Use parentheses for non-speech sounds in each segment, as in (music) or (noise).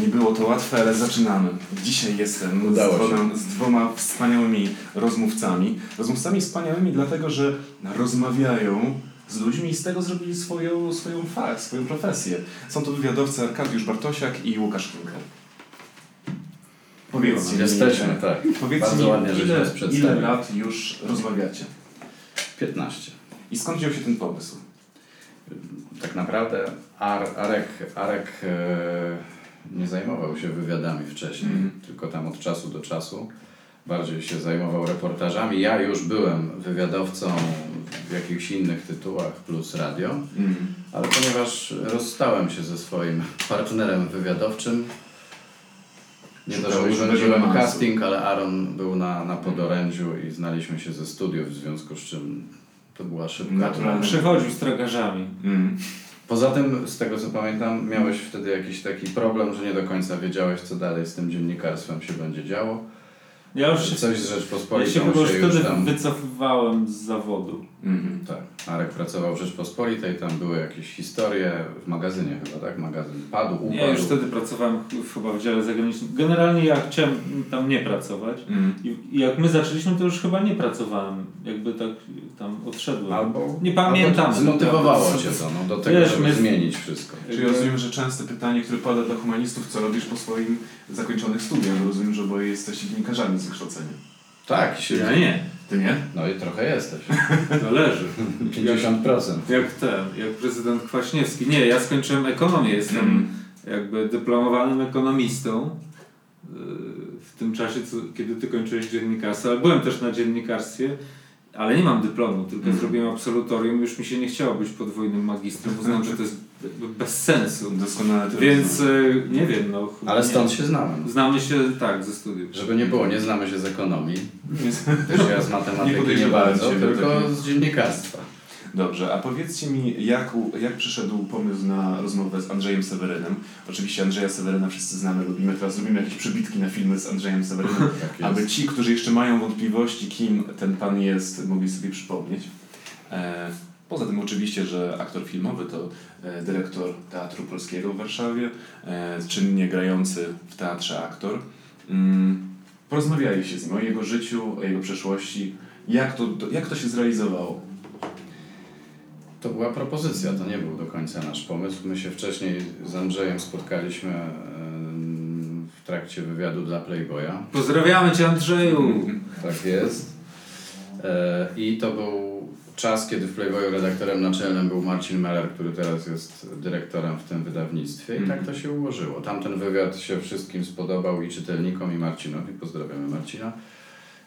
Nie było to łatwe, ale zaczynamy. Dzisiaj jestem z dwoma, z dwoma wspaniałymi rozmówcami. Rozmówcami wspaniałymi dlatego, że rozmawiają z ludźmi i z tego zrobili swoją, swoją fach, swoją profesję. Są to wywiadowcy Arkadiusz Bartosiak i Łukasz Kinkel. Powiedzcie mi, Jesteśmy, tak. Powiedzcie Bardzo mi, ładnie, ile, ile lat już rozmawiacie? 15. I skąd wziął się ten pomysł? Tak naprawdę Ar, Arek, Arek e, nie zajmował się wywiadami wcześniej, Mhm. tylko tam od czasu do czasu bardziej się zajmował reportażami. Ja już byłem wywiadowcą w jakichś innych tytułach plus radio, Mm. ale ponieważ rozstałem się ze swoim partnerem wywiadowczym, nie to, że urządziłem casting, ale Aaron był na, na podorędziu i znaliśmy się ze studiów, w związku z czym to była szybka. Przychodził z tragarzami. Mm. Poza tym, z tego co pamiętam, miałeś wtedy jakiś taki problem, że nie do końca wiedziałeś, co dalej z tym dziennikarstwem się będzie działo. Ja już Coś z ja się Rzeczpospolitą chyba już się wtedy tam... wycofywałem z zawodu. Mhm. Tak, Marek pracował w Rzeczpospolitej, tam były jakieś historie w magazynie chyba, tak? Magazyn padł, upadł. Nie, już wtedy pracowałem ch- chyba w dziale zagranicznym. Generalnie ja chciałem tam nie pracować. I, I jak my zaczęliśmy, to już chyba nie pracowałem. Jakby tak tam odszedłem. Albo, Nie pamiętam. albo zmotywowało cię to no, do tego, Wiesz, żeby my- zmienić wszystko. Czyli rozumiem, że częste pytanie, które pada dla humanistów, co robisz po swoim zakończonych studiach? Rozumiem, że oboje jesteście dziennikarzami z wykształcenia. Tak, się... Ja nie. Ty nie? No i trochę jesteś. (laughs) Zależy. 50%. Jak ten, jak prezydent Kwaśniewski. Nie, ja skończyłem ekonomię. Jestem Mm. jakby dyplomowanym ekonomistą. Yy, W tym czasie, co, kiedy ty kończyłeś dziennikarstwo, ale byłem też na dziennikarstwie, ale nie mam dyplomu, tylko Mm. zrobiłem absolutorium. Już mi się nie chciało być podwójnym magistrem. Uznałem, że to jest bez sensu. Doskonale to Więc rozumiem. yy, nie wiem, no. Ale nie. stąd się znamy. Znamy się tak ze studiów. Żeby nie było, nie znamy się z ekonomii. Nie- Też ja z Nie matematyki nie, podejrzewałem bardzo, tylko z dziennikarstwa. Dobrze, a powiedzcie mi, jak, jak przyszedł pomysł na rozmowę z Andrzejem Sewerynem? Oczywiście Andrzeja Seweryna wszyscy znamy, lubimy. Teraz zrobimy jakieś przebitki na filmy z Andrzejem Sewerynem, (laughs) Tak aby ci, którzy jeszcze mają wątpliwości, kim ten pan jest, mogli sobie przypomnieć. E, poza tym oczywiście, że aktor filmowy to e, dyrektor Teatru Polskiego w Warszawie, e, czynnie grający w teatrze aktor. Mm, porozmawialiście z nim o jego życiu, o jego przeszłości. Jak to, jak to się zrealizowało? To była propozycja, to nie był do końca nasz pomysł. My się wcześniej z Andrzejem spotkaliśmy w trakcie wywiadu dla Playboya. Pozdrawiamy Cię Andrzeju! Tak jest. E, I to był czas, kiedy w Playboyu redaktorem naczelnym był Marcin Meller, który teraz jest dyrektorem w tym wydawnictwie. I tak to się ułożyło. Tamten wywiad się wszystkim spodobał i czytelnikom, i Marcinowi. Pozdrawiamy Marcina.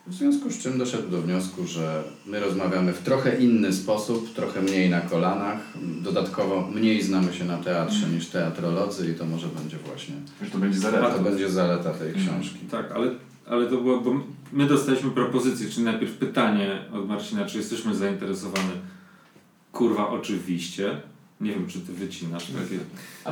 W związku z czym doszedł do wniosku, że my rozmawiamy w trochę inny sposób, trochę mniej na kolanach. Dodatkowo mniej znamy się na teatrze niż teatrolodzy i to może będzie właśnie, Że to będzie a zaleta. to będzie zaleta tej książki. Tak, ale, ale to było, bo my dostaliśmy propozycję, czyli najpierw pytanie od Marcina, czy jesteśmy zainteresowani. Kurwa, oczywiście. Nie wiem, czy ty wycinasz takie. (laughs)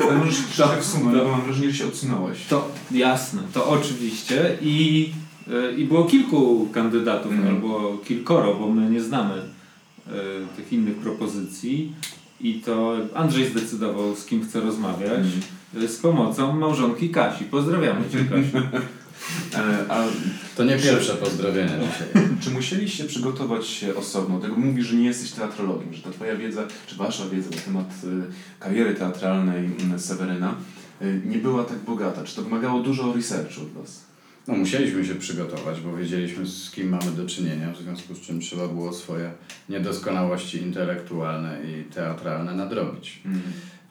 Ale możesz trochę wsunąć, bo mam wrażenie, że się odsunąłeś. To jasne, to oczywiście. I, e, i było kilku kandydatów, Mhm. albo kilkoro, bo my nie znamy e, tych innych propozycji. I to Andrzej zdecydował, z kim chce rozmawiać. e, Z pomocą małżonki Kasi. Pozdrawiamy Cię, Kasiu. (laughs) E, A To nie pierwsze pozdrowienie dzisiaj. (laughs) czy musieliście przygotować się osobno? Tego mówisz, że nie jesteś teatrologiem, że ta twoja wiedza, czy wasza wiedza na temat y, kariery teatralnej mm, Seweryna y, nie była tak bogata. Czy to wymagało dużo researchu od was? No, musieliśmy się przygotować, bo wiedzieliśmy z kim mamy do czynienia, w związku z czym trzeba było swoje niedoskonałości intelektualne i teatralne nadrobić.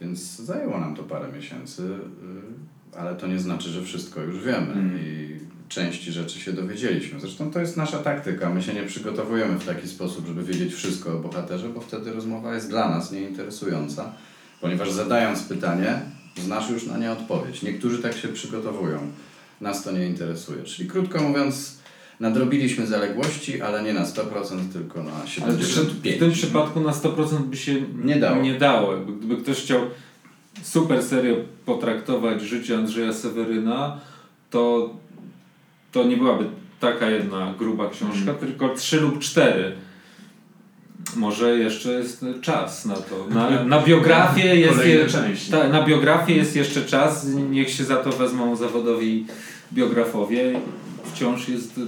Więc zajęło nam to parę miesięcy, y, ale to nie znaczy, że wszystko już wiemy Mhm. i części rzeczy się dowiedzieliśmy. Zresztą to jest nasza taktyka. My się nie przygotowujemy w taki sposób, żeby wiedzieć wszystko o bohaterze, bo wtedy rozmowa jest dla nas nieinteresująca, ponieważ zadając pytanie, znasz już na nie odpowiedź. Niektórzy tak się przygotowują. Nas to nie interesuje. Czyli krótko mówiąc, nadrobiliśmy zaległości, ale nie na 100%, tylko na Ale w 75%. tym przypadku na 100% by się Nie dało. Nie dało. Gdyby ktoś chciał super serio potraktować życie Andrzeja Seweryna, to, to nie byłaby taka jedna gruba książka, tylko trzy lub cztery. może jeszcze jest czas na to. Na, na biografię (laughs) jest, je, ta, na biografię jest jeszcze czas, niech się za to wezmą zawodowi biografowie. Wciąż jest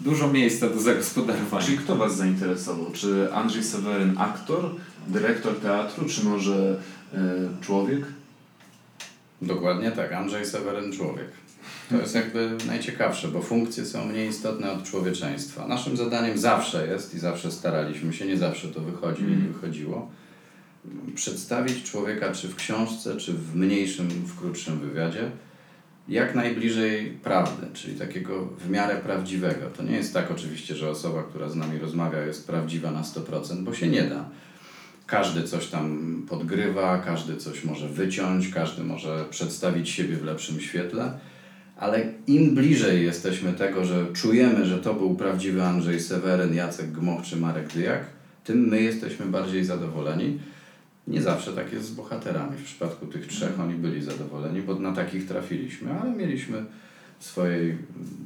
dużo miejsca do zagospodarowania. Czyli kto Was zainteresował? Czy Andrzej Seweryn aktor, dyrektor teatru, czy może człowiek? Dokładnie tak, Andrzej Seweryn człowiek. To jest jakby najciekawsze, bo funkcje są mniej istotne od człowieczeństwa. Naszym zadaniem zawsze jest i zawsze staraliśmy się, nie zawsze to wychodzi i Mhm. wychodziło, przedstawić człowieka czy w książce, czy w mniejszym, w krótszym wywiadzie, jak najbliżej prawdy, czyli takiego w miarę prawdziwego. To nie jest tak oczywiście, że osoba, która z nami rozmawia, jest prawdziwa na 100%, bo się nie da. Każdy coś tam podgrywa, każdy coś może wyciąć, każdy może przedstawić siebie w lepszym świetle, ale im bliżej jesteśmy tego, że czujemy, że to był prawdziwy Andrzej Seweryn, Jacek Gmoch czy Marek Dyjak, tym my jesteśmy bardziej zadowoleni. Nie zawsze tak jest z bohaterami. W przypadku tych trzech oni byli zadowoleni, bo na takich trafiliśmy, ale mieliśmy w swojej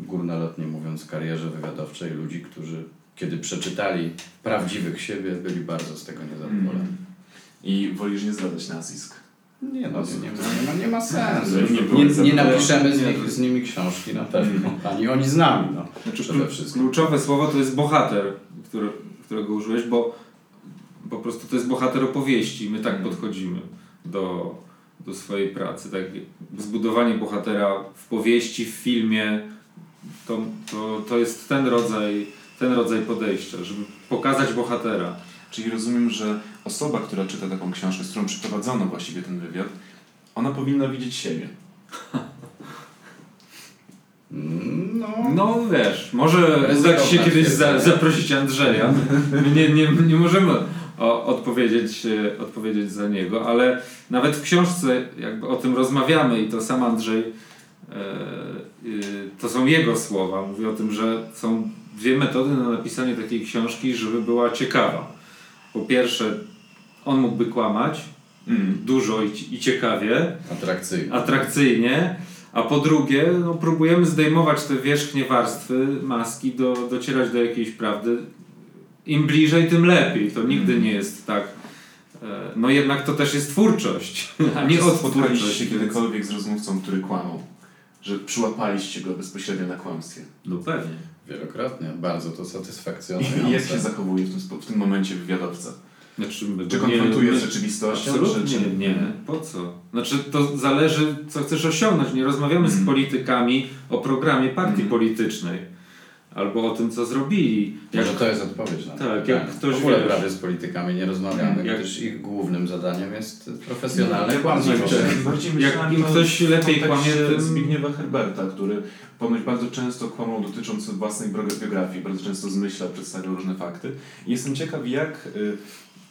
górnolotnie mówiąc karierze wywiadowczej ludzi, którzy kiedy przeczytali prawdziwych siebie, byli bardzo z tego niezadowoleni. I wolisz nie zdradzać nazwisk. Nie, no, nie, nie, ma, nie ma sensu. Nie Nie, nie, napiszemy z, nich, z nimi książki na pewno. Ani oni z nami. No. Znaczy, Przede wszystkim. kluczowe słowo to jest bohater, który, którego użyłeś, bo po prostu to jest bohater opowieści. My tak podchodzimy do, do swojej pracy. Tak, zbudowanie bohatera w powieści, w filmie, to, to, to jest ten rodzaj, ten rodzaj podejścia, żeby pokazać bohatera. Czyli rozumiem, że osoba, która czyta taką książkę, z którą przeprowadzono właściwie ten wywiad, ona powinna widzieć siebie. No, No wiesz, może uda Ci się kiedyś za, zaprosić Andrzeja. My nie, nie, nie możemy o, odpowiedzieć, e, odpowiedzieć za niego, ale nawet w książce jakby o tym rozmawiamy i to sam Andrzej, to są jego słowa. Mówi o tym, że są dwie metody na napisanie takiej książki, żeby była ciekawa. Po pierwsze, on mógłby kłamać Mm. dużo i, i ciekawie, atrakcyjne. atrakcyjnie, a po drugie no, próbujemy zdejmować te wierzchnie warstwy maski, do, docierać do jakiejś prawdy. Im bliżej, tym lepiej. To nigdy nie jest tak. e, No jednak to też jest twórczość, a (laughs) nie Czy spotkaliście odtwórczość. się kiedykolwiek z rozmówcą, który kłamał? Że przyłapaliście go bezpośrednio na kłamstwie? No pewnie. Wielokrotnie. Bardzo to I satysfakcjonujące. jak się zachowuje w tym, w tym momencie wywiadowca? Znaczy, Czy konfrontuje z rzeczywistością? Absolutnie Czy, czy... nie. Po co? Znaczy to zależy, co chcesz osiągnąć. Nie rozmawiamy z Mhm. politykami o programie partii Mhm. politycznej albo o tym, co zrobili. Jak Może to jest odpowiedź na to Tak, jak ktoś W ogóle wie- prawie z politykami nie rozmawiamy, Jak- gdyż ich głównym zadaniem jest profesjonalne Ja kłamstwo. Jak im ktoś lepiej kłamie, tym- Zbigniewa Herberta, który ponoć bardzo często kłamał dotyczący własnej biografii, bardzo często zmyślał, przedstawiał różne fakty. I jestem ciekaw, jak y,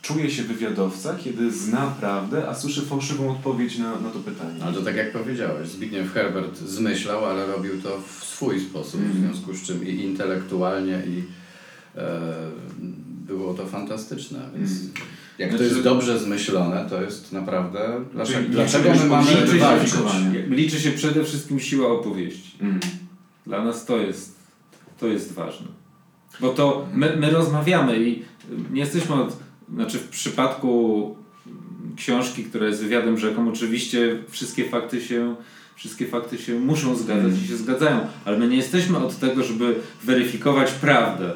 czuje się wywiadowca, kiedy zna prawdę, a słyszy fałszywą odpowiedź na, na to pytanie. Ale to tak jak powiedziałeś, Zbigniew Herbert zmyślał, ale robił to w swój sposób, w Mhm. związku z czym i intelektualnie, i e, było to fantastyczne. Więc Mhm. jak to Znaczy- jest dobrze zmyślone, to jest naprawdę... Dlaczego, dlaczego my mamy liczy walczyć? się, liczy się przede wszystkim siła opowieści. Mm. Dla nas to jest, to jest ważne. Bo to my, my rozmawiamy i nie jesteśmy od, znaczy w przypadku książki, która jest wywiadem rzeką, oczywiście wszystkie fakty się, wszystkie fakty się muszą zgadzać i się zgadzają, ale my nie jesteśmy od tego, żeby weryfikować prawdę.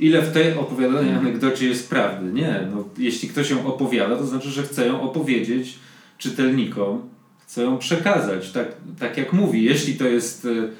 Ile w tej opowiadanej anegdocie jest prawdy? Nie. No, jeśli ktoś ją opowiada, to znaczy, że chce ją opowiedzieć czytelnikom, chce ją przekazać, tak, tak jak mówi. Jeśli to jest y,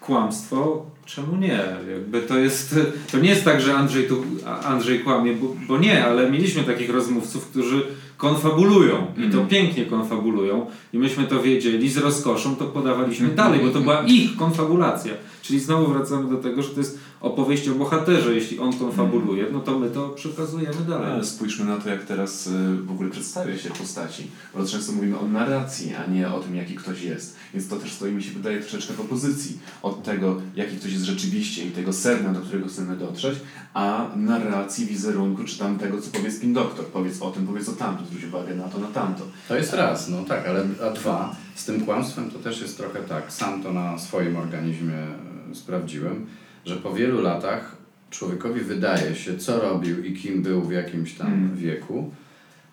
kłamstwo, czemu nie? Jakby to jest, to nie jest tak, że Andrzej, tu, Andrzej kłamie, bo, bo nie, ale mieliśmy takich rozmówców, którzy konfabulują i to Mhm. pięknie konfabulują i myśmy to wiedzieli z rozkoszą, to podawaliśmy dalej, bo to była ich konfabulacja. Czyli znowu wracamy do tego, że to jest opowieść o bohaterze. Jeśli on konfabuluje, no to my to przekazujemy dalej. Ale spójrzmy na to, jak teraz y, w ogóle przedstawia się postaci. Bardzo często mówimy o narracji, a nie o tym, jaki ktoś jest. Więc to też stoi mi się wydaje troszeczkę w opozycji od tego, jaki ktoś jest rzeczywiście i tego sedna, do którego chcemy dotrzeć, a narracji, wizerunku, czy tam tego, co powie spin doktor. Powiedz o tym, powiedz o tamtym, zwróć uwagę na to, na tamto. To jest raz, no tak, ale a dwa, z tym kłamstwem to też jest trochę tak, sam to na swoim organizmie e, sprawdziłem, że po wielu latach człowiekowi wydaje się, co robił i kim był w jakimś tam Mm. wieku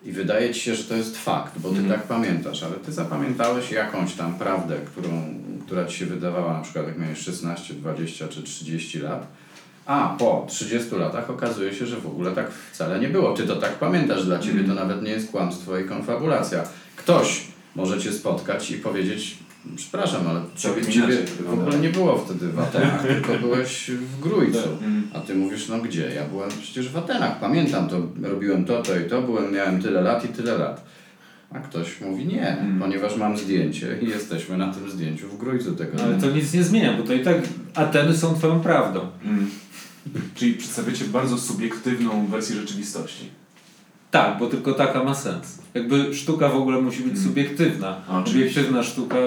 i wydaje ci się, że to jest fakt, bo ty Mm. tak pamiętasz, ale ty zapamiętałeś jakąś tam prawdę, którą, która ci się wydawała na przykład jak miałeś 16, 20 czy 30 lat, a po 30 latach okazuje się, że w ogóle tak wcale nie było. Ty to tak pamiętasz, dla ciebie to nawet nie jest kłamstwo i konfabulacja. Ktoś może cię spotkać i powiedzieć, przepraszam, ale ciebie, ciebie w ogóle nie było wtedy w Atenach, tylko byłeś w Grójcu. Mm. A ty mówisz, no gdzie? Ja byłem przecież w Atenach, pamiętam to, robiłem to, to i to, byłem, miałem tyle lat i tyle lat. A ktoś mówi nie, Mm. ponieważ mam zdjęcie i jesteśmy na tym zdjęciu w Grójcu tego No, Ale to nic nie zmienia, bo to i tak Ateny są twoją prawdą. Mm. Czyli przedstawiacie bardzo subiektywną wersję rzeczywistości. Tak, bo tylko taka ma sens. Jakby sztuka w ogóle musi być Mm. subiektywna. A, oczywiście. Obiektywna sztuka,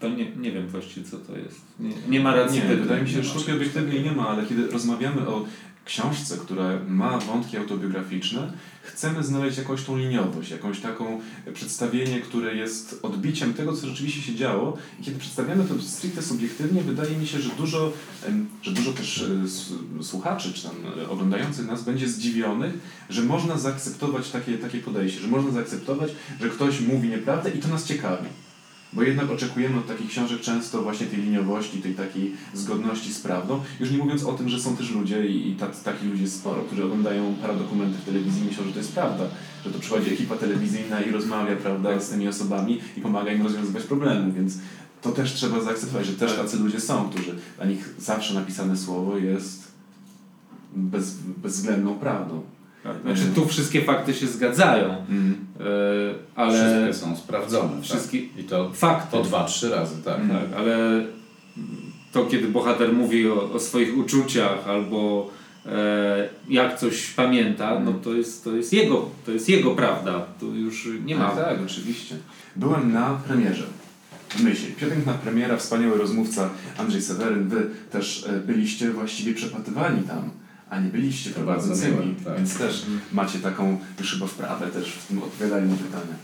to nie, nie wiem właściwie co to jest. Nie, nie ma racji Nie, wydaje mi się, że sztuki obiektywnej nie ma, ale kiedy rozmawiamy o książce, która ma wątki autobiograficzne, chcemy znaleźć jakąś tą liniowość, jakąś taką przedstawienie, które jest odbiciem tego, co rzeczywiście się działo. I kiedy przedstawiamy to stricte subiektywnie, wydaje mi się, że dużo, że dużo też e, słuchaczy, czy tam e, oglądających nas będzie zdziwionych, że można zaakceptować takie, takie podejście, że można zaakceptować, że ktoś mówi nieprawdę i to nas ciekawi. Bo jednak oczekujemy od takich książek często właśnie tej liniowości, tej takiej zgodności z prawdą. Już nie mówiąc o tym, że są też ludzie i, i takich ludzi jest sporo, którzy oglądają paradokumenty w telewizji i myślą, że to jest prawda. Że to przychodzi ekipa telewizyjna i rozmawia prawda, z tymi osobami i pomaga im rozwiązywać problemy, więc to też trzeba zaakceptować, że też tacy ludzie są, którzy dla nich zawsze napisane słowo jest bez, bezwzględną prawdą. Znaczy tu wszystkie fakty się zgadzają, Mm. e, ale Wszystkie są sprawdzone. Wszystkie- Tak? I to fakty. po dwa, trzy razy, tak. Mm. Tak, ale to kiedy bohater mówi o, o swoich uczuciach albo e, jak coś pamięta, no to jest, to jest jego, to jest jego prawda. Tu już nie ma. Tak, tak, oczywiście. Byłem na premierze. Myśli. Piękna premiera, wspaniały rozmówca Andrzej Seweryn. Wy też e, byliście właściwie przepatywani tam, a nie byliście bardzo prowadzącymi, tak. więc też macie taką już chyba wprawę też w tym odpowiadaniu na pytania.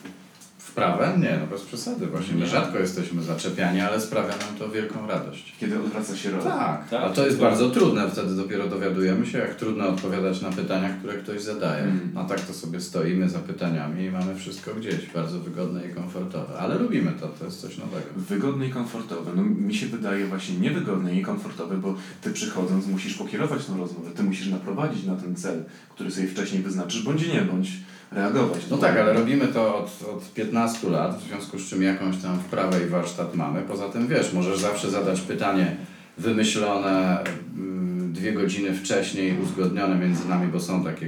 Wprawę? Nie, no bez przesady. Właśnie my rzadko jesteśmy zaczepiani, ale sprawia nam to wielką radość. Kiedy odwraca się rola. Tak, Tak, a to jest to- bardzo trudne. Wtedy dopiero dowiadujemy się, jak trudno odpowiadać na pytania, które ktoś zadaje. Mm. A tak to sobie stoimy za pytaniami i mamy wszystko gdzieś, bardzo wygodne i komfortowe. Ale lubimy to, to jest coś nowego. Wygodne i komfortowe. No, mi się wydaje właśnie niewygodne i komfortowe, bo ty przychodząc musisz pokierować tą rozmowę, ty musisz naprowadzić na ten cel, który sobie wcześniej wyznaczysz, bądź nie bądź, reagować. No tak, ale robimy to od, od 15 lat, w związku z czym jakąś tam wprawę i warsztat mamy. Poza tym wiesz, możesz zawsze zadać pytanie wymyślone mm, dwie godziny wcześniej, uzgodnione między nami, bo są takie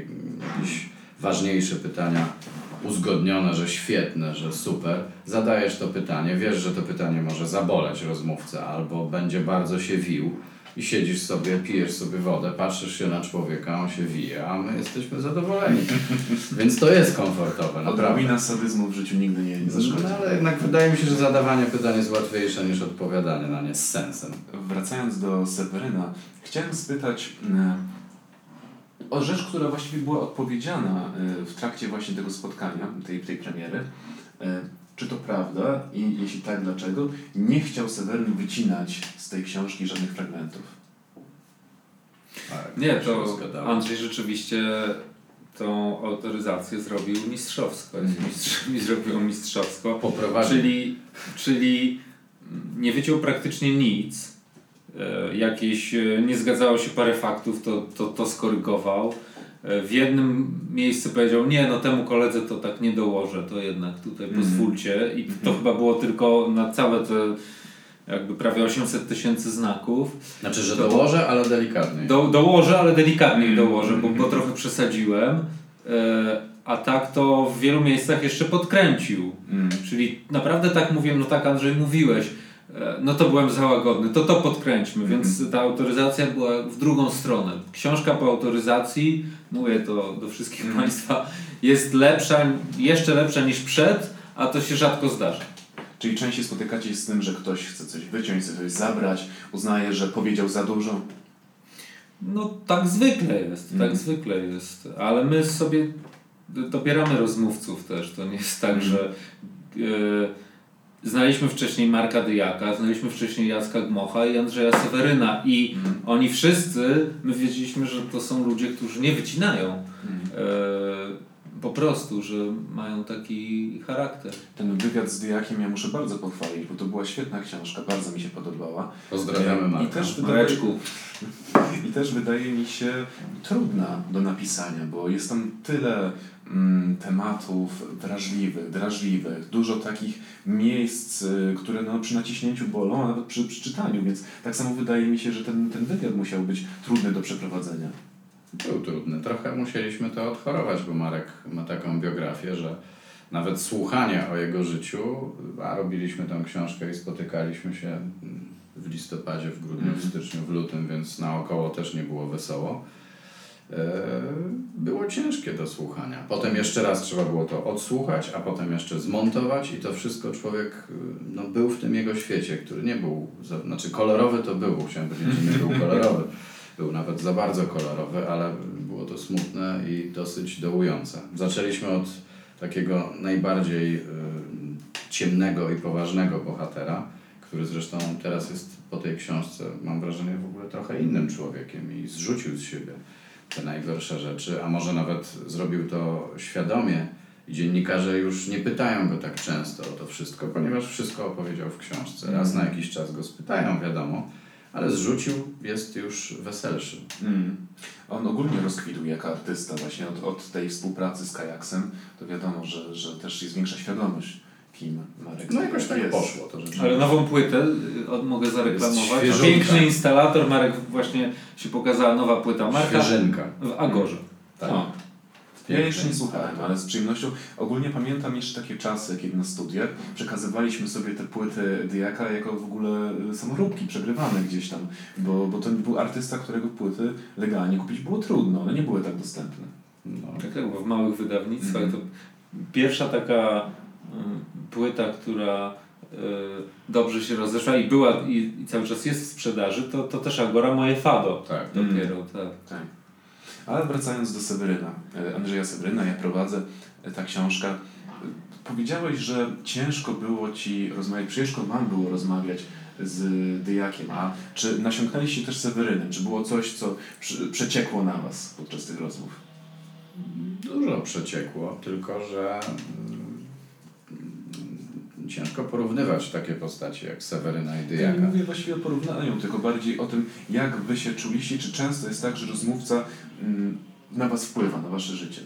jakieś ważniejsze pytania uzgodnione, że świetne, że super. Zadajesz to pytanie, wiesz, że to pytanie może zaboleć rozmówcę albo będzie bardzo się wił i siedzisz sobie, pijesz sobie wodę, patrzysz się na człowieka, on się wije, a my jesteśmy zadowoleni. (laughs) Więc to jest komfortowe. Odrobina sadyzmu w życiu nigdy nie, nie zaszkodzi. No, ale jednak wydaje mi się, że zadawanie pytań jest łatwiejsze niż odpowiadanie na nie z sensem. Wracając do Seweryna, chciałem spytać e, o rzecz, która właściwie była odpowiedziana e, w trakcie właśnie tego spotkania, tej, tej premiery. Czy to prawda i jeśli tak, dlaczego nie chciał Seweryn wycinać z tej książki żadnych fragmentów? Tak, Nie, się to. Andrzej rzeczywiście tą autoryzację zrobił mistrzowsko. Mhm. (laughs) Mistrz, mi zrobił mistrzowsko. Poprowadził. Czyli, czyli nie wyciął praktycznie nic. E, Jakieś e, nie zgadzało się parę faktów, to, to, to skorygował. E, W jednym miejscu powiedział, nie, no temu koledze to tak nie dołożę, to jednak tutaj Mhm. pozwólcie. I to chyba było tylko na całe te jakby prawie 800 tysięcy znaków. Znaczy, że To- dołożę, ale delikatnie. Do, dołożę, ale delikatnie Mm. dołożę, bo, bo trochę przesadziłem. E, a tak to w wielu miejscach jeszcze podkręcił. Czyli naprawdę tak mówiłem, no tak Andrzej mówiłeś, no to byłem za łagodny, to to podkręćmy, Mhm. więc ta autoryzacja była w drugą stronę. Książka po autoryzacji, mówię to do wszystkich Mhm. Państwa, jest lepsza, jeszcze lepsza niż przed, a to się rzadko zdarza. Czyli częściej spotykacie się z tym, że ktoś chce coś wyciąć, chce coś zabrać, uznaje, że powiedział za dużo. No tak zwykle jest, Mhm. tak zwykle jest, ale my sobie dobieramy rozmówców też, to nie jest tak, Mhm. że e, znaliśmy wcześniej Marka Dyjaka, znaliśmy wcześniej Jacka Gmocha i Andrzeja Seweryna i oni wszyscy, my wiedzieliśmy, że to są ludzie, którzy nie wycinają. E, po prostu, że mają taki charakter. Ten wywiad z Dyjakiem ja muszę bardzo pochwalić, bo to była świetna książka, bardzo mi się podobała. Pozdrawiamy I Marka. też, wydaje, Mareczku. (laughs) I też wydaje mi się trudna do napisania, bo jest tam tyle mm, tematów wrażliwych, drażliwych, dużo takich miejsc, y, które no, przy naciśnięciu bolą, a nawet przy, przy czytaniu, więc tak samo wydaje mi się, że ten, ten wywiad musiał być trudny do przeprowadzenia. Był trudny. Trochę musieliśmy to odchorować, bo Marek ma taką biografię, że nawet słuchania o jego życiu, a robiliśmy tę książkę i spotykaliśmy się mm, w listopadzie, w grudniu, w styczniu, w lutym, więc naokoło też nie było wesoło. E, Było ciężkie do słuchania. Potem jeszcze raz trzeba było to odsłuchać, a potem jeszcze zmontować i to wszystko człowiek y, no, był w tym jego świecie, który nie był, znaczy kolorowy to był, chciałem powiedzieć, że nie był kolorowy. Był nawet za bardzo kolorowy, ale było to smutne i dosyć dołujące. Zaczęliśmy od takiego najbardziej y, ciemnego i poważnego bohatera, który zresztą teraz jest po tej książce, mam wrażenie, w ogóle trochę innym człowiekiem i zrzucił z siebie te najgorsze rzeczy, a może nawet zrobił to świadomie i dziennikarze już nie pytają go tak często o to wszystko, ponieważ wszystko opowiedział w książce. Raz na jakiś czas go spytają, wiadomo, ale zrzucił, jest już weselszy. Mm. On ogólnie rozkwitł jako artysta właśnie od, od tej współpracy z Kajaksem, to wiadomo, że, że też jest większa świadomość, kim Marek No jakoś tak jest. poszło to rzeczywiście. Ale nową płytę y, od, mogę zareklamować. Piękny instalator, Marek właśnie się pokazała nowa płyta Marka Świeżynka. w Agorze. Tak. O. Ja jeszcze nie słuchałem, ale z przyjemnością. Ogólnie pamiętam jeszcze takie czasy, kiedy na studiach przekazywaliśmy sobie te płyty Dyjaka jako w ogóle y, samoróbki przegrywane gdzieś tam, bo, bo to był artysta, którego płyty legalnie kupić było trudno, one nie były tak dostępne. No. Tak, tak, bo w małych wydawnictwach Mhm. to pierwsza taka mm, płyta, która y, dobrze się rozeszła i była i, i cały czas jest w sprzedaży, to, to też Agora Moje Fado. Tak. Dopiero, tak. Tak. Ale wracając do Seweryna, e, Andrzeja Seweryna, ja prowadzę e, ta książka. E, Powiedziałeś, że ciężko było ci rozmawiać, ciężko wam było rozmawiać z Dyjakiem, a czy nasiąknęliście też Sewerynem? Czy było coś, co przeciekło na was podczas tych rozmów? Dużo przeciekło, tylko że mm, ciężko porównywać takie postacie jak Seweryna i Ja nie Dyjaka. mówię właściwie o porównaniu, tylko bardziej o tym, jak wy się czuliście, czy często jest tak, że rozmówca mm, na was wpływa, na wasze życie.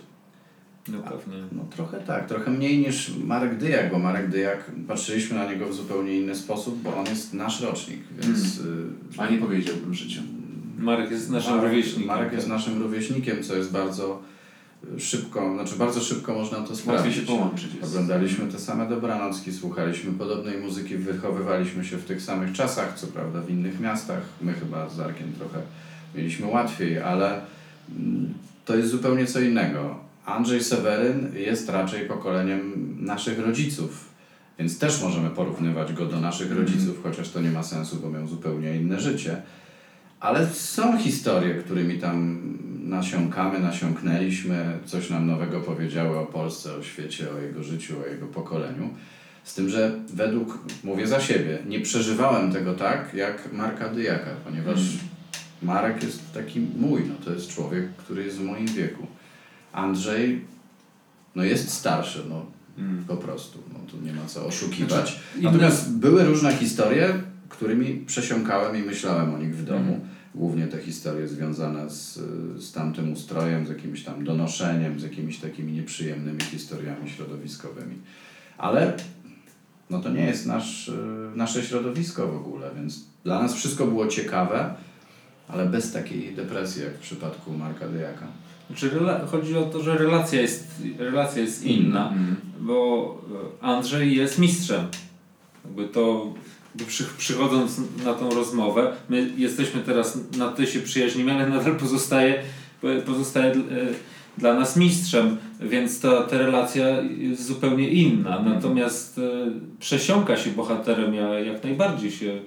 No pewnie. No trochę tak, trochę mniej niż Marek Dyjak, bo Marek Dyjak, patrzyliśmy na niego w zupełnie inny sposób, bo on jest nasz rocznik, więc... y, A nie powiedziałbym życiu. Marek jest naszym Marek, rówieśnikiem. Marek jest naszym rówieśnikiem, co jest bardzo szybko, znaczy bardzo szybko można to Łatwiej sprawdzić. się połączyć. Oglądaliśmy te same dobranocki, słuchaliśmy podobnej muzyki, wychowywaliśmy się w tych samych czasach, co prawda w innych miastach. My chyba z Arkiem trochę mieliśmy łatwiej, ale mm, to jest zupełnie co innego. Andrzej Seweryn jest raczej pokoleniem naszych rodziców, więc też możemy porównywać go do naszych Mhm. rodziców, chociaż to nie ma sensu, bo miał zupełnie inne życie. Ale są historie, którymi tam nasiąkamy, nasiąknęliśmy, coś nam nowego powiedziały o Polsce, o świecie, o jego życiu, o jego pokoleniu. Z tym, że według, mówię za siebie, nie przeżywałem tego tak jak Marka Dyjaka, ponieważ Marek jest taki mój, no to jest człowiek, który jest w moim wieku. Andrzej, no jest starszy, no Mm. po prostu, no tu nie ma co oszukiwać. Znaczy, Natomiast były różne historie, którymi przesiąkałem i myślałem o nich w domu. Głównie te historie związane z, z tamtym ustrojem, z jakimś tam donoszeniem, z jakimiś takimi nieprzyjemnymi historiami środowiskowymi. Ale no to nie jest nasz, y, nasze środowisko w ogóle, więc dla nas wszystko było ciekawe, ale bez takiej depresji jak w przypadku Marka Dyjaka. Znaczy, chodzi o to, że relacja jest, relacja jest inna, Mm. bo e, Andrzej jest mistrzem. Jakby to jakby przy, przychodząc na tą rozmowę, my jesteśmy teraz na ty się przyjaźnimy, ale nadal pozostaje, pozostaje e, dla nas mistrzem, więc ta, ta relacja jest zupełnie inna. Natomiast e, przesiąka się bohaterem, ja, jak najbardziej się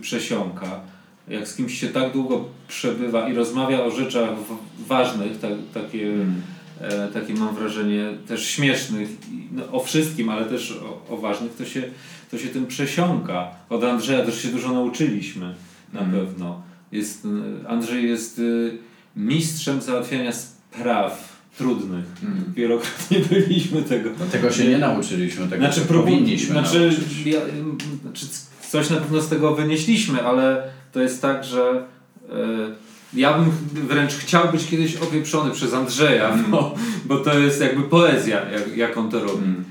przesiąka. Jak z kimś się tak długo przebywa i rozmawia o rzeczach ważnych, tak, takie Mm. e, takie mam wrażenie też śmiesznych, no, o wszystkim, ale też o, o ważnych, to się, to się tym przesiąka. Od Andrzeja też się dużo nauczyliśmy na Mm. pewno. Jest, e, Andrzej jest e, mistrzem załatwiania spraw trudnych. Mm. Wielokrotnie (laughs) byliśmy tego. No, tego się nie nauczyliśmy, tego Znaczy, powinniśmy znaczy, ja, znaczy, coś na pewno z tego wynieśliśmy, ale to jest tak, że e, ja bym wręcz chciał być kiedyś opieprzony przez Andrzeja, Mm. bo, bo to jest jakby poezja, jak, jak on to robi. Mm.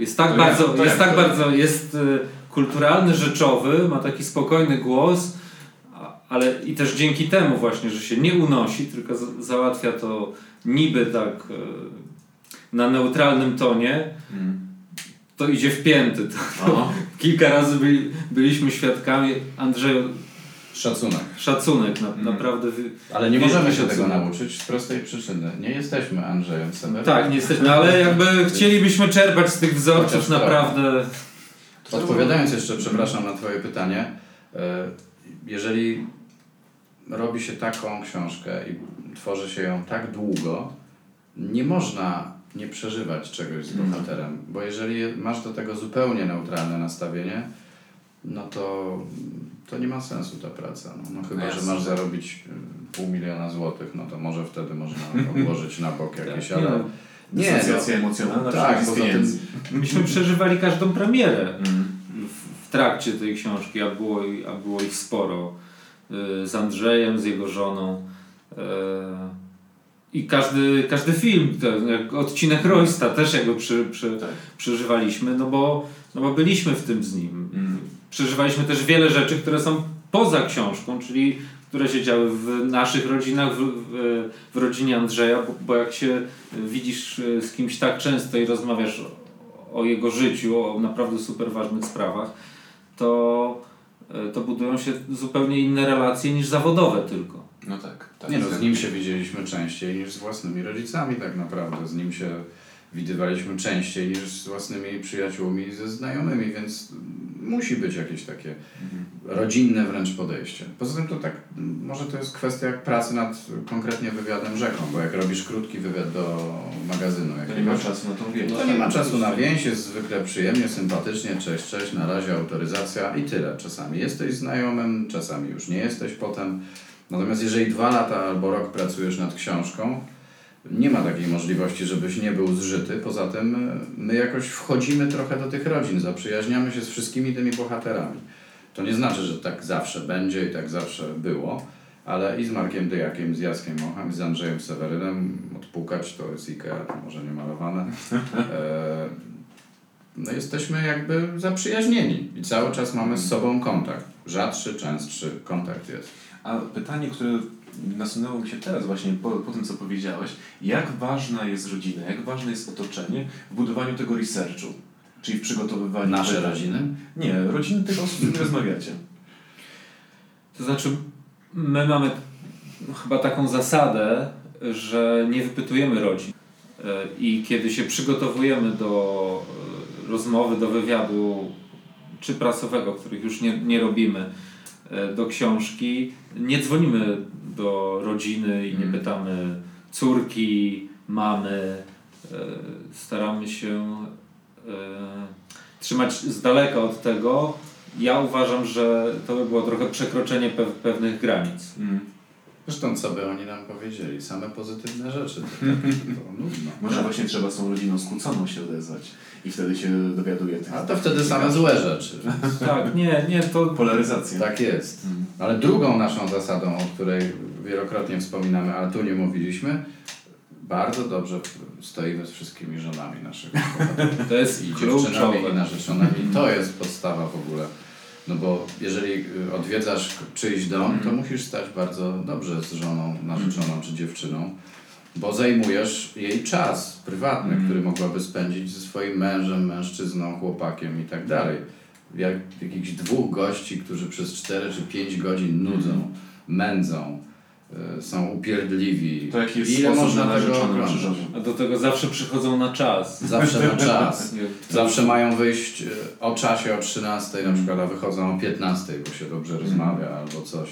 Jest tak To bardzo, to jest jak tak to? bardzo, jest kulturalny, rzeczowy, ma taki spokojny głos, ale i też dzięki temu właśnie, że się nie unosi, tylko za- załatwia to niby tak e, na neutralnym tonie, Mm. to idzie w pięty. (laughs) To, O. kilka razy byli, byliśmy świadkami. Andrzeju, Szacunek. szacunek, na, Mm. naprawdę. Wy... Ale nie możemy się szacunek. tego nauczyć z prostej przyczyny. Nie jesteśmy Andrzejem Sewerem. Tak, nie jesteśmy, ale jakby chcielibyśmy czerpać z tych wzorców Chociaż naprawdę. Odpowiadając jeszcze, przepraszam, na Twoje pytanie, e, jeżeli robi się taką książkę i tworzy się ją tak długo, nie można nie przeżywać czegoś z Mhm. bohaterem, bo jeżeli masz do tego zupełnie neutralne nastawienie, no to, to nie ma sensu ta praca. No, no chyba, że jasne. masz zarobić y, pół miliona złotych, no to może wtedy można (laughs) odłożyć na bok jakieś, Tak, ale... nie, Nie, Dysocjacja emocjonalna no, tak, przychodzi z poza tym. (laughs) Myśmy przeżywali każdą premierę Mm. w, w trakcie tej książki, a było, a było ich sporo. Y, Z Andrzejem, z jego żoną. y, I każdy, każdy film, ten, odcinek Roysta też jakby przy, przy, Tak. przeżywaliśmy, no bo, no bo byliśmy w tym z nim. Mm. Przeżywaliśmy też wiele rzeczy, które są poza książką, czyli które się działy w naszych rodzinach, w, w, w rodzinie Andrzeja, bo, bo jak się widzisz y, z kimś tak często i rozmawiasz o, o jego życiu, o naprawdę super ważnych sprawach, to, y, to budują się zupełnie inne relacje niż zawodowe tylko. No tak. tak Nie no, z nim się. się widzieliśmy częściej niż z własnymi rodzicami tak naprawdę. Z nim się widywaliśmy częściej niż z własnymi przyjaciółmi i ze znajomymi, więc musi być jakieś takie Mhm. rodzinne wręcz podejście. Poza tym to tak, może to jest kwestia pracy nad konkretnie wywiadem rzeką, bo jak robisz krótki wywiad do magazynu To nie ma czasu na tą więź. to nie ma czasu na więź, jest zwykle przyjemnie, sympatycznie, cześć, cześć, na razie autoryzacja i tyle. Czasami jesteś znajomym, czasami już nie jesteś potem. Natomiast jeżeli dwa lata albo rok pracujesz nad książką, nie ma takiej możliwości, żebyś nie był zżyty. Poza tym e, my jakoś wchodzimy trochę do tych rodzin, zaprzyjaźniamy się z wszystkimi tymi bohaterami. To nie znaczy, że tak zawsze będzie i tak zawsze było, ale i z Markiem Dyjakiem, z Jackiem Mochem, z Andrzejem Sewerynem odpukać to jest Ikea, może nie malowane. (laughs) E, no jesteśmy jakby zaprzyjaźnieni i cały czas mamy z sobą kontakt. Rzadszy, częstszy kontakt jest. A pytanie, które nasunęło mi się teraz właśnie po, po tym, co powiedziałeś, jak ważna jest rodzina, jak ważne jest otoczenie w budowaniu tego researchu, czyli w przygotowywaniu... Nasze tego- rodziny? Nie, rodziny tych osób, z którymi rozmawiacie. To znaczy, my mamy chyba taką zasadę, że nie wypytujemy rodzin. E, I kiedy się przygotowujemy do e, rozmowy, do wywiadu, czy prasowego, których już nie, nie robimy, do książki, nie dzwonimy do rodziny i nie Mm. pytamy córki, mamy. E, Staramy się e, trzymać z daleka od tego. Ja uważam, że to by było trochę przekroczenie pew- pewnych granic. Mm. Zresztą co by oni nam powiedzieli? Same pozytywne rzeczy. To, (laughs) tak, to nudno. Może właśnie trzeba z tą rodziną skłóconą się odezwać i wtedy się dowiaduje tych... A to wtedy same złe rzeczy. (laughs) Tak, nie, nie, to Polaryzacja. Tak jest. Mm. Ale drugą naszą zasadą, o której wielokrotnie wspominamy, ale tu nie mówiliśmy, bardzo dobrze stoimy z wszystkimi żonami naszych (laughs) to jest I dziewczynami, i kluczowe. narzeczonami. To jest podstawa w ogóle. No bo jeżeli y, odwiedzasz czyjś dom, to musisz stać bardzo dobrze z żoną, narzeczoną czy dziewczyną, bo zajmujesz jej czas prywatny, Mhm. który mogłaby spędzić ze swoim mężem, mężczyzną, chłopakiem i tak dalej. Jak jakichś dwóch gości, którzy przez 4 czy 5 godzin nudzą, mędzą, są upierdliwi. To jaki jest Ile sposób można na tego oglądać? A do tego zawsze przychodzą na czas. Zawsze na (laughs) czas. Nie, (laughs) Zawsze mają wyjść e, o czasie o 13 na przykład, a wychodzą o 15, bo się dobrze rozmawia albo coś.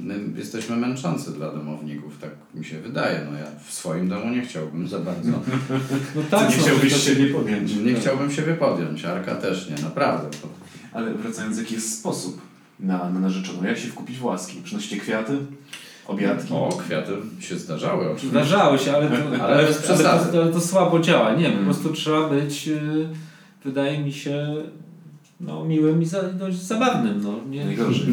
my jesteśmy męczący dla domowników, tak mi się wydaje. No ja w swoim domu nie chciałbym za bardzo. (laughs) No tak, nie no, chciałbyś to- siebie podjąć. Nie chciałbym siebie podjąć, Arka też nie, naprawdę. Ale wracając, jaki jest sposób na, na narzeczoną? Jak się wkupić w łaski? Przynosicie kwiaty? Obiadki? O, kwiaty się zdarzały oczywiście. Zdarzało się, ale to, Ale ale, ale, bez to, przesady. ale to słabo działa. Nie, po Mm. prostu trzeba być, y, wydaje mi się, no, miłym i za, dość zabawnym. No. Nie, Najgorzej.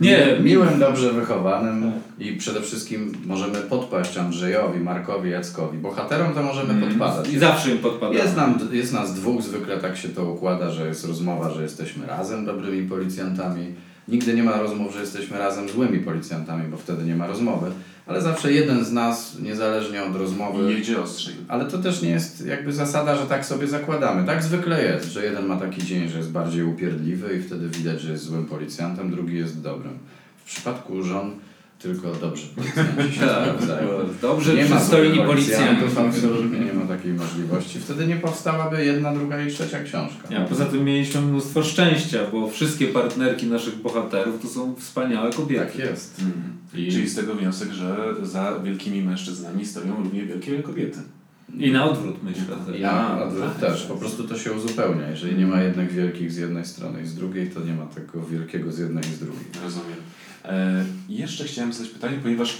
nie, (laughs) Miłym, dobrze wychowanym Tak. i przede wszystkim możemy podpaść Andrzejowi, Markowi, Jackowi. Bohaterom to możemy Mm. podpadać. I zawsze im podpada. Jest, nam, jest nas dwóch, zwykle tak się to układa, że jest rozmowa, że jesteśmy razem dobrymi policjantami. Nigdy nie ma rozmów, że jesteśmy razem złymi policjantami, bo wtedy nie ma rozmowy. Ale zawsze jeden z nas, niezależnie od rozmowy, jedzie ostrzej. ale to też nie jest jakby zasada, że tak sobie zakładamy. Tak zwykle jest, że jeden ma taki dzień, że jest bardziej upierdliwy i wtedy widać, że jest złym policjantem, drugi jest dobrym. W przypadku żon tylko (laughs) policjanci się Tak, sprawdzają. Dobrze Nie ma przystojni policjantów. absolutnie nie ma takiej możliwości. Wtedy nie powstałaby jedna, druga i trzecia książka. Ja, poza tym mieliśmy mnóstwo szczęścia, bo wszystkie partnerki naszych bohaterów to są wspaniałe kobiety. Tak jest. Mm. I- Czyli z tego wniosek, że za wielkimi mężczyznami stoją równie wielkie kobiety. I na odwrót myślę. Też. Ja A, odwrót tak. też. Po prostu to się uzupełnia. Jeżeli nie ma jednak wielkich z jednej strony i z drugiej, to nie ma tego wielkiego z jednej i z drugiej. Rozumiem. E, jeszcze chciałem zadać pytanie, ponieważ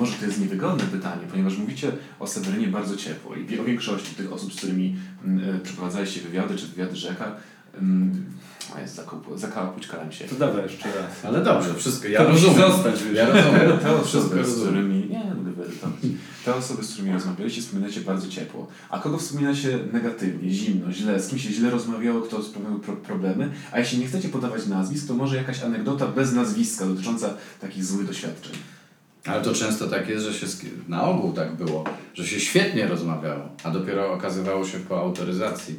może to jest niewygodne pytanie, ponieważ mówicie o Sewerynie bardzo ciepło i o większości tych osób, z którymi mm, e, przeprowadzaliście wywiady, czy wywiady rzeka, mm, a jest zakup- zakapućkałem się. To dawaj jeszcze raz. Ale dobrze, wszystko. Ja to rozumiem. zostać. Wiesz. Ja rozumiem. Te Wszystko osoby, z rozumiem. którymi, nie. Te osoby, z którymi rozmawialiście, wspominacie bardzo ciepło. A kogo wspominacie negatywnie, zimno, źle, z kim się źle rozmawiało, kto sprawiał pro problemy? A jeśli nie chcecie podawać nazwisk, to może jakaś anegdota bez nazwiska dotycząca takich złych doświadczeń. Ale to często tak jest, że się na ogół tak było, że się świetnie rozmawiało, a dopiero okazywało się po autoryzacji,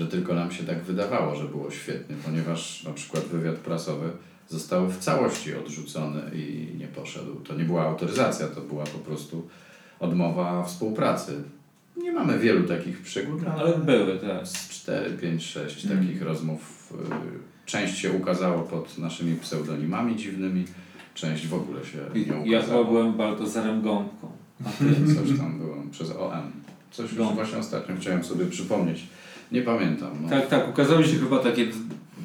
że tylko nam się tak wydawało, że było świetnie, ponieważ na przykład wywiad prasowy został w całości odrzucony i nie poszedł. To nie była autoryzacja, to była po prostu odmowa współpracy. Nie mamy wielu takich przygód, Ale były, tak. z 4, 5, 6 Mm. takich rozmów. y, Część się ukazało pod naszymi pseudonimami dziwnymi, część w ogóle się nie Ja ukazała. chyba byłem Baltazarem Gąbką. A ty coś tam byłem przez OM. Coś No. właśnie ostatnio chciałem sobie przypomnieć. Nie pamiętam. No. Tak, tak. Ukazały się chyba takie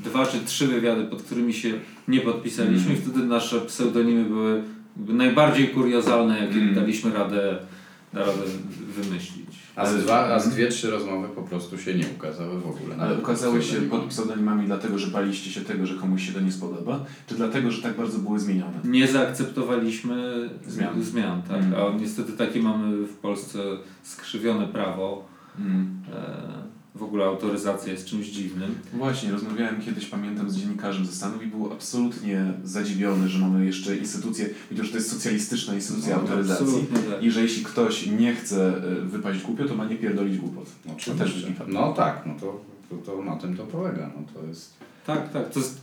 dwa czy trzy wywiady, pod którymi się nie podpisaliśmy Mm. i wtedy nasze pseudonimy były najbardziej kuriozalne, jakie Mm. daliśmy radę, radę wymyślić. A z, Ale- dwa, a z dwie, trzy rozmowy po prostu się nie ukazały w ogóle. Ale ukazały się pod pseudonimami dlatego, że baliście się tego, że komuś się to nie spodoba, czy dlatego, że tak bardzo były zmienione? Nie zaakceptowaliśmy Zmian. zmian tak. Mm. A niestety takie mamy w Polsce skrzywione prawo. Mm. E, w ogóle autoryzacja jest czymś dziwnym. Właśnie, rozmawiałem kiedyś, pamiętam, z dziennikarzem ze Stanów i był absolutnie zadziwiony, że mamy jeszcze instytucję, widział, że to jest socjalistyczna instytucja No, autoryzacji tak. i że jeśli ktoś nie chce y, wypaść głupio, to ma nie pierdolić głupot. Oczywiście. To też fajnie. No tak, no to, to, to na tym to polega. No to jest... Tak, tak. To jest,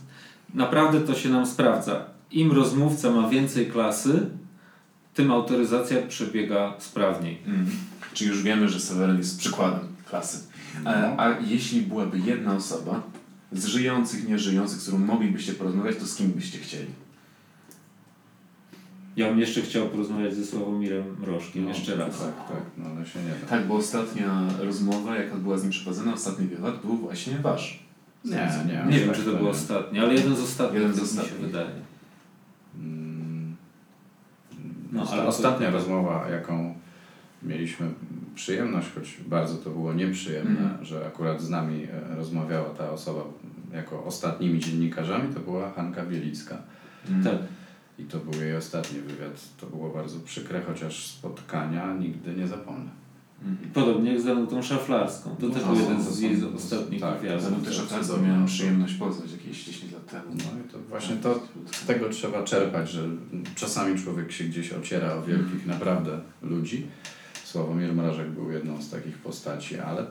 naprawdę to się nam sprawdza. Im rozmówca ma więcej klasy, tym autoryzacja przebiega sprawniej. Mm. Czyli już wiemy, że Seweryn jest przykładem klasy. No. E, a jeśli byłaby jedna osoba z żyjących, nieżyjących, z którą moglibyście porozmawiać, to z kim byście chcieli? Ja bym jeszcze chciał porozmawiać ze Sławomirem Mrożkiem No, jeszcze raz. Tak, tak, no ale się nie da. Tak, bo ostatnia rozmowa, jaka była z nim przeprowadzona, ostatni wywiad, był właśnie wasz. Nie, nie. Nie aż wiem, tak czy to nie. był ostatni, ale jeden z ostatnich, Jeden z tak mi się ostatnich. wydaje. Mm, No, ale- Ostatnia rozmowa, jaką mieliśmy przyjemność, choć bardzo to było nieprzyjemne, Mhm. że akurat z nami e, rozmawiała ta osoba jako ostatnimi dziennikarzami, to była Hanka Bielicka. Mm. Tak. I to był jej ostatni wywiad. To było bardzo przykre, chociaż spotkania nigdy nie zapomnę. Mm. Podobnie jak z Danutą Szaflarską. To No, też był są- jeden z jej ostatnich tak, wywiadów. Okazję cudowne miałem przyjemność poznać jakieś 10 lat temu. No i to właśnie to, z tego trzeba czerpać, że czasami człowiek się gdzieś ociera o wielkich naprawdę ludzi. Sławomir Mrażek był jedną z takich postaci, ale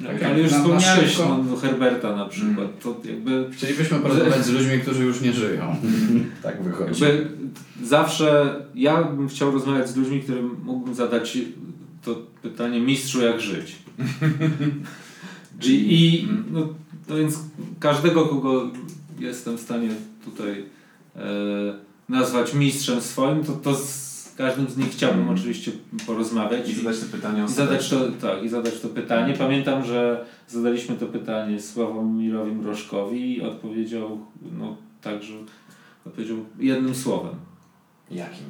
No, Tak ale już na- na wspomniałeś szybko. no, Herberta na przykład. Mm. To jakby, chcielibyśmy porozmawiać z ludźmi, którzy już nie żyją. (laughs) tak wychodzi. jakby zawsze ja bym chciał rozmawiać z ludźmi, którym mógłbym zadać to pytanie mistrzu jak żyć. (laughs) I, i Mm. no, no więc każdego, kogo jestem w stanie tutaj e, nazwać mistrzem swoim, to, to z każdym z nich chciałbym Mm. oczywiście porozmawiać. I zadać te pytania I zadać to, tak, i zadać to pytanie. Pamiętam, że zadaliśmy to pytanie Sławomirowi Mrożkowi i odpowiedział, no także odpowiedział jednym słowem. Jakim?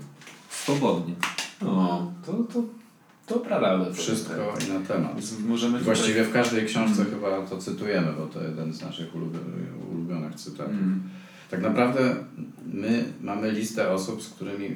Swobodnie. No, to, to, to prawda. Wszystko i na temat. Możemy tutaj- Właściwie w każdej książce Mm. chyba to cytujemy, bo to jeden z naszych ulubionych, ulubionych cytatów. Mm. Tak naprawdę my mamy listę osób, z którymi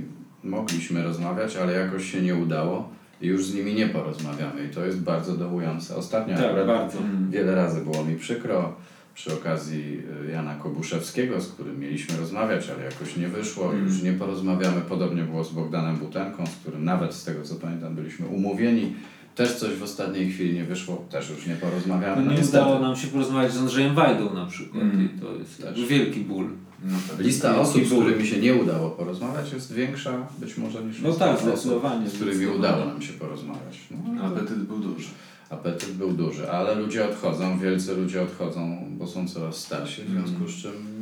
mogliśmy rozmawiać, ale jakoś się nie udało i już z nimi nie porozmawiamy i to jest bardzo dołujące. Ostatnio Tak, akurat bardzo. Wiele razy było mi przykro przy okazji y, Jana Kobuszewskiego, z którym mieliśmy rozmawiać, ale jakoś nie wyszło, Mm. już nie porozmawiamy. Podobnie było z Bogdanem Butenką, z którym nawet z tego co pamiętam byliśmy umówieni. Też coś w ostatniej chwili nie wyszło, też już nie porozmawiamy. No nie niestety. udało nam się porozmawiać z Andrzejem Wajdą na przykład Mm. i to jest Też. wielki ból. No tak. Lista Wielki osób, z ból. którymi się nie udało porozmawiać jest większa być może niż No lista tak, osób, zdecydowanie, z którymi zdecydowanie. udało nam się porozmawiać. No, to- Apetyt był duży. Apetyt był duży, ale ludzie odchodzą, wielcy ludzie odchodzą, bo są coraz starsi, w związku z czym no,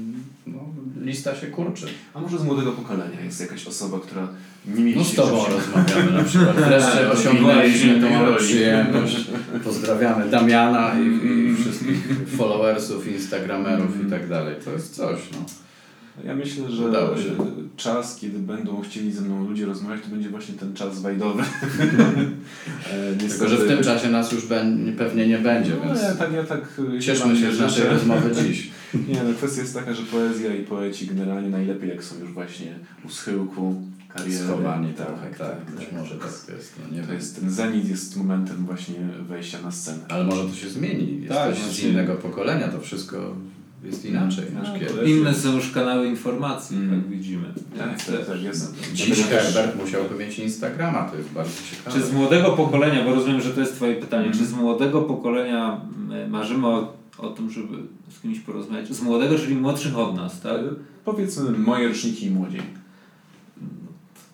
lista się kurczy. A może z młodego pokolenia jest jakaś osoba, która nie No mieści z Tobą się- rozmawiamy na (laughs) przykład. Wreszcie No, osiągnęliśmy właśnie, tą przyjemność. Pozdrawiamy Damiana i, i Mm. wszystkich followersów, instagramerów Mm. i tak dalej. To jest coś, no. Ja myślę, że czas, kiedy będą chcieli ze mną ludzie rozmawiać, to będzie właśnie ten czas wajdowy. (laughs) E, Tylko, że w tym czasie nas już pewnie nie będzie, No, więc ja tak, ja tak e, cieszmy się z naszej rozmowy dziś. Nie, no kwestia jest taka, że poezja i poeci generalnie najlepiej jak są już właśnie u schyłku kariery. Schowani trochę, tak, być tak. może tak jest. No, nie To wiem. jest, ten zenit jest momentem właśnie wejścia na scenę. Ale może to się zmieni. Tak, Jesteś z innego pokolenia, to wszystko jest inaczej No, niż to kiedyś. jest- Inne są już kanały informacji, Mm. jak widzimy. Tak, tak, tak, jest. Dziś też- Herbert musiałby mieć Instagrama, to jest bardzo ciekawe. Czy z młodego pokolenia, bo rozumiem, że to jest Twoje pytanie, Mhm. czy z młodego pokolenia m, marzymy o, o tym, żeby z kimś porozmawiać? Z młodego, czyli młodszych od nas, tak? Powiedzmy moje roczniki i młodziej.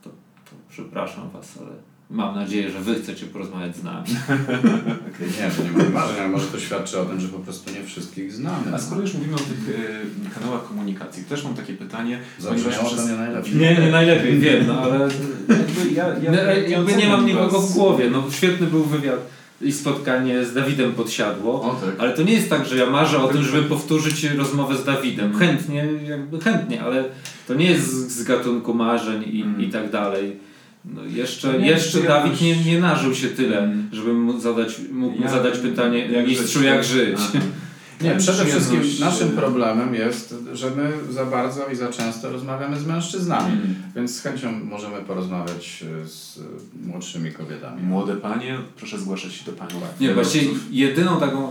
To, to przepraszam Was, ale mam nadzieję, że Wy chcecie porozmawiać z nami. (laughs) Nie, to nie mam marzeń, ale może to świadczy o tym, że po prostu nie wszystkich znamy. A skoro już mówimy o tych e, kanałach komunikacji, też mam takie pytanie. Zabrzmiało to nie najlepiej. Nie, nie najlepiej, wiem, no ale (laughs) Jakby ja, ja, no, jakby nie mam nikogo was. w głowie. No, świetny był wywiad i spotkanie z Dawidem Podsiadło. O tak. Ale to nie jest tak, że ja marzę o tym, żeby powtórzyć rozmowę z Dawidem. Chętnie, jakby chętnie, ale to nie jest z, z gatunku marzeń i, Mm. i tak dalej. No jeszcze nie jeszcze jest Dawid nie, nie nażył się tyle, żebym mógł zadać, mógł Ja- zadać pytanie jak mistrzu żyć, jak tak? żyć. Nie, przede wszystkim Przyjemność, naszym problemem jest, że my za bardzo i za często rozmawiamy z mężczyznami, Mm. więc z chęcią możemy porozmawiać e, z e, młodszymi kobietami. Młode panie, proszę zgłaszać się do pani. Nie, właśnie jedyną taką,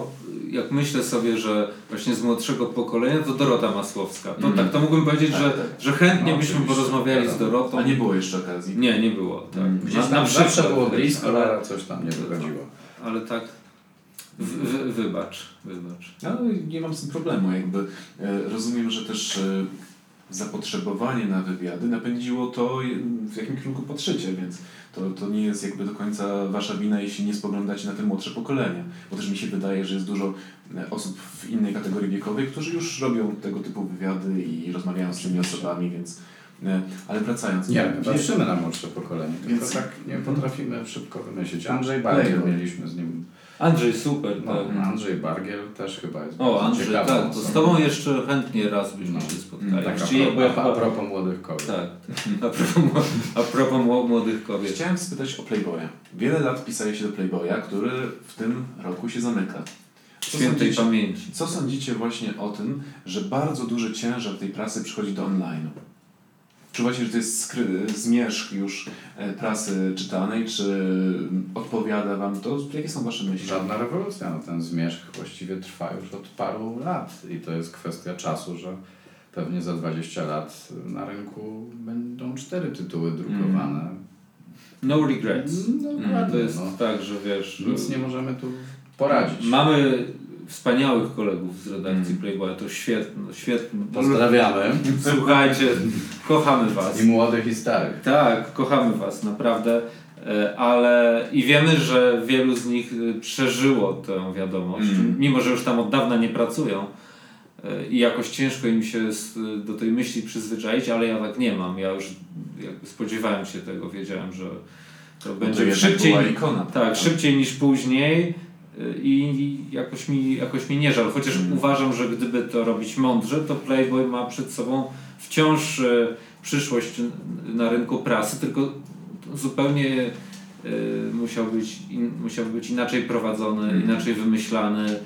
jak myślę sobie, że właśnie z młodszego pokolenia, to Dorota Masłowska. To Mm. tak, to mógłbym powiedzieć, Tak, że, tak. że chętnie No, byśmy porozmawiali z wiadomo. Dorotą. A nie było jeszcze okazji. Nie, nie było, tak. Mm. Gdzieś tam na zawsze było blisko, ale coś tam nie wychodziło. Ale tak. W, wy, wybacz, wybacz. Ale nie mam z tym problemu. Jakby e, rozumiem, że też e, zapotrzebowanie na wywiady napędziło to, e, w jakim kierunku patrzycie, więc to, to nie jest jakby do końca wasza wina, jeśli nie spoglądacie na te młodsze pokolenia. Bo też mi się wydaje, że jest dużo osób w innej kategorii wiekowej, którzy już robią tego typu wywiady i rozmawiają z tymi osobami, więc. Ale wracając. Nie, my patrzymy na młodsze pokolenie, tylko Więc- tak nie potrafimy szybko wymyślić. Andrzej Dlaczego? mieliśmy z nim, Andrzej, super, no, tak. Andrzej Bargiel też chyba jest O, Andrzej, ciekawą tak, to z. Tobą jeszcze chętnie raz byśmy No. się spotkali. Tak, a, propos, a propos młodych kobiet. Tak, (laughs) a propos, a propos mło- młodych kobiet. Chciałem spytać o Playboya. Wiele lat pisaje się do Playboya, który w tym roku się zamyka. Co Świętej sądzicie, pamięci. co sądzicie właśnie o tym, że bardzo duży ciężar tej prasy przychodzi do online'u? Czuwacie, że to jest skry, zmierzch już e, prasy czytanej, czy odpowiada wam to? Jakie są wasze myśli? Żadna rewolucja, no ten zmierzch właściwie trwa już od paru lat i to jest kwestia czasu, że pewnie za 20 lat na rynku będą cztery tytuły drukowane. No regrets. No, Mm, To jest no. tak, że wiesz... Nic nie możemy tu poradzić. Mamy wspaniałych kolegów z redakcji Mm. Playboya, to świetne, świetne. Pozdrawiamy Słuchajcie, kochamy Was. i młodych i starych. Tak, kochamy Was, naprawdę. E, Ale i wiemy, że wielu z nich e, przeżyło tę wiadomość, Mm. mimo że już tam od dawna nie pracują. e, i jakoś ciężko im się do tej myśli przyzwyczaić, ale ja tak nie mam. Ja już spodziewałem się tego, wiedziałem, że to będzie jednak szybciej. ikona, tak, prawda? szybciej niż później i jakoś mi, jakoś mi nie żal. Chociaż Mm. uważam, że gdyby to robić mądrze, to Playboy ma przed sobą wciąż e, przyszłość na rynku prasy, tylko zupełnie e, musiał być, in, musiał być inaczej prowadzony, Mm. inaczej wymyślany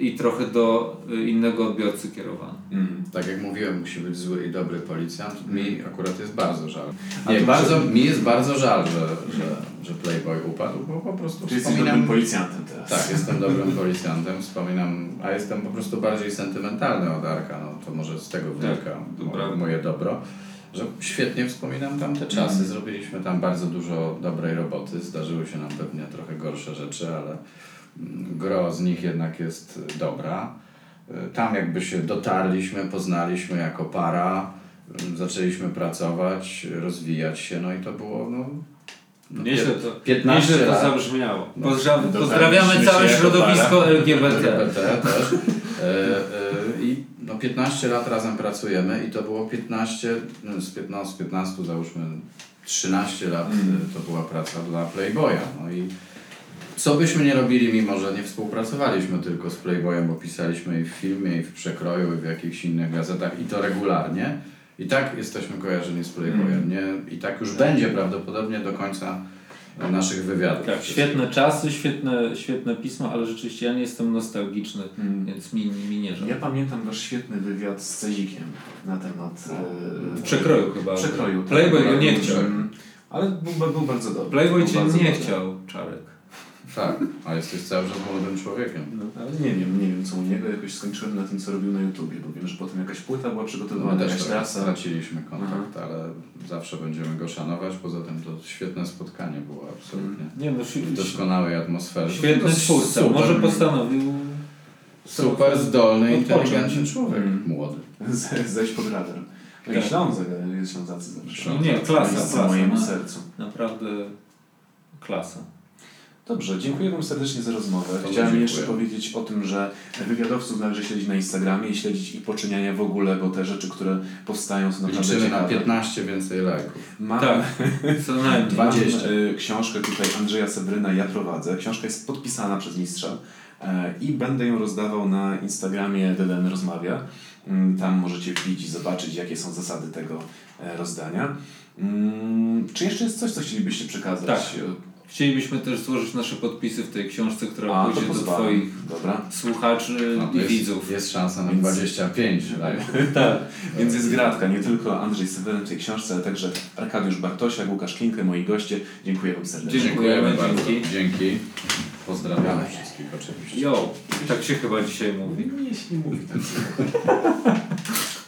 i trochę do e, innego odbiorcy kierowany. Mm. Tak jak mówiłem, musi być zły i dobry policjant. Mi akurat jest bardzo żal. Nie, to bardzo, mi jest bardzo żal, że, że, że Playboy upadł, bo po prostu Ty wspominam... dobrym policjantem teraz. Tak, jestem (laughs) dobrym policjantem, wspominam, a jestem po prostu bardziej sentymentalny od Arka, no to może z tego wynika to moje, dobro, że świetnie wspominam tamte czasy, Mhm. zrobiliśmy tam bardzo dużo dobrej roboty, zdarzyły się nam pewnie trochę gorsze rzeczy, ale mm, gro z nich jednak jest dobra. Y, Tam jakby się dotarliśmy, poznaliśmy jako para, zaczęliśmy pracować, rozwijać się, no i to było no, no, Nieźle to, 15 nieźle to lat. zabrzmiało. No. Pozdra- Dotarliśmy pozdrawiamy całe środowisko LGBT. LGBT też. E, e, I no 15 lat razem pracujemy i to było 15, no z 15, z 15 załóżmy 13 lat Mm. e, to była praca dla Playboya. No i co byśmy nie robili, mimo że nie współpracowaliśmy tylko z Playboyem, bo pisaliśmy i w filmie, i w przekroju, i w jakichś innych gazetach i to regularnie. I tak jesteśmy kojarzeni z Playboyem. Nie? I tak już będzie prawdopodobnie do końca naszych wywiadów. Tak, świetne czasy, świetne, świetne pismo, ale rzeczywiście ja nie jestem nostalgiczny, Mm. więc mi, mi nie żal. Ja pamiętam wasz świetny wywiad z Cezikiem na temat... e, W przekroju chyba. W przekroju. tak. Playboy go nie Mm, chciał. Ale był, był bardzo dobry. Playboy cię nie dobry. chciał, Czarek. Tak, a jesteś cały czas młodym człowiekiem. No, ale nie wiem, nie wiem co u niego, jakoś skończyłem na tym, co robił na YouTubie, bo wiem, że potem jakaś płyta była My przygotowywana, też jakaś trasa. straciliśmy kontakt, ale zawsze będziemy go szanować. Poza tym to świetne spotkanie było absolutnie. Nie no, W doskonałej atmosferze. świetny No, twórca. Może postanowił... Super, zdolny, inteligentny człowiek. Mm. Młody. Z- Zejść pod radar. No i Tak. Ślązak, Ślązacy zawsze. No nie, klasa, klasa, mojemu no. sercu. Naprawdę klasa. Dobrze, dziękuję Wam serdecznie za rozmowę. To Chciałem dziękuję. jeszcze powiedzieć o tym, że wywiadowców należy śledzić na Instagramie i śledzić ich poczyniania w ogóle, bo te rzeczy, które powstają są naprawdę Liczymy na ciekawe. 15 więcej lajków. Mam, Tak, (laughs) co najmniej. mam 20. y, książkę tutaj Andrzeja Sebryna Ja prowadzę. Książka jest podpisana przez mistrza e, i będę ją rozdawał na Instagramie DDN Rozmawia. Mm, Tam możecie wbić i zobaczyć, jakie są zasady tego e, rozdania. Mm, Czy jeszcze jest coś, co chcielibyście przekazać? Tak. Chcielibyśmy też złożyć nasze podpisy w tej książce, która A, pójdzie do. Twoich Dobra. słuchaczy No, i jest, widzów. jest szansa na Więc- 25 lajków. (laughs) Tak. Więc jest gratka, nie tylko Andrzej Seweryn w tej książce, ale także Arkadiusz Bartosiak, Łukasz Klinkę, moi goście. Dziękuję Wam serdecznie. Dziękujemy, bardzo. dzięki. Dzięki. Pozdrawiamy wszystkich oczywiście. Jo, tak się chyba dzisiaj mówi. Nie, się nie mówi tak. (laughs)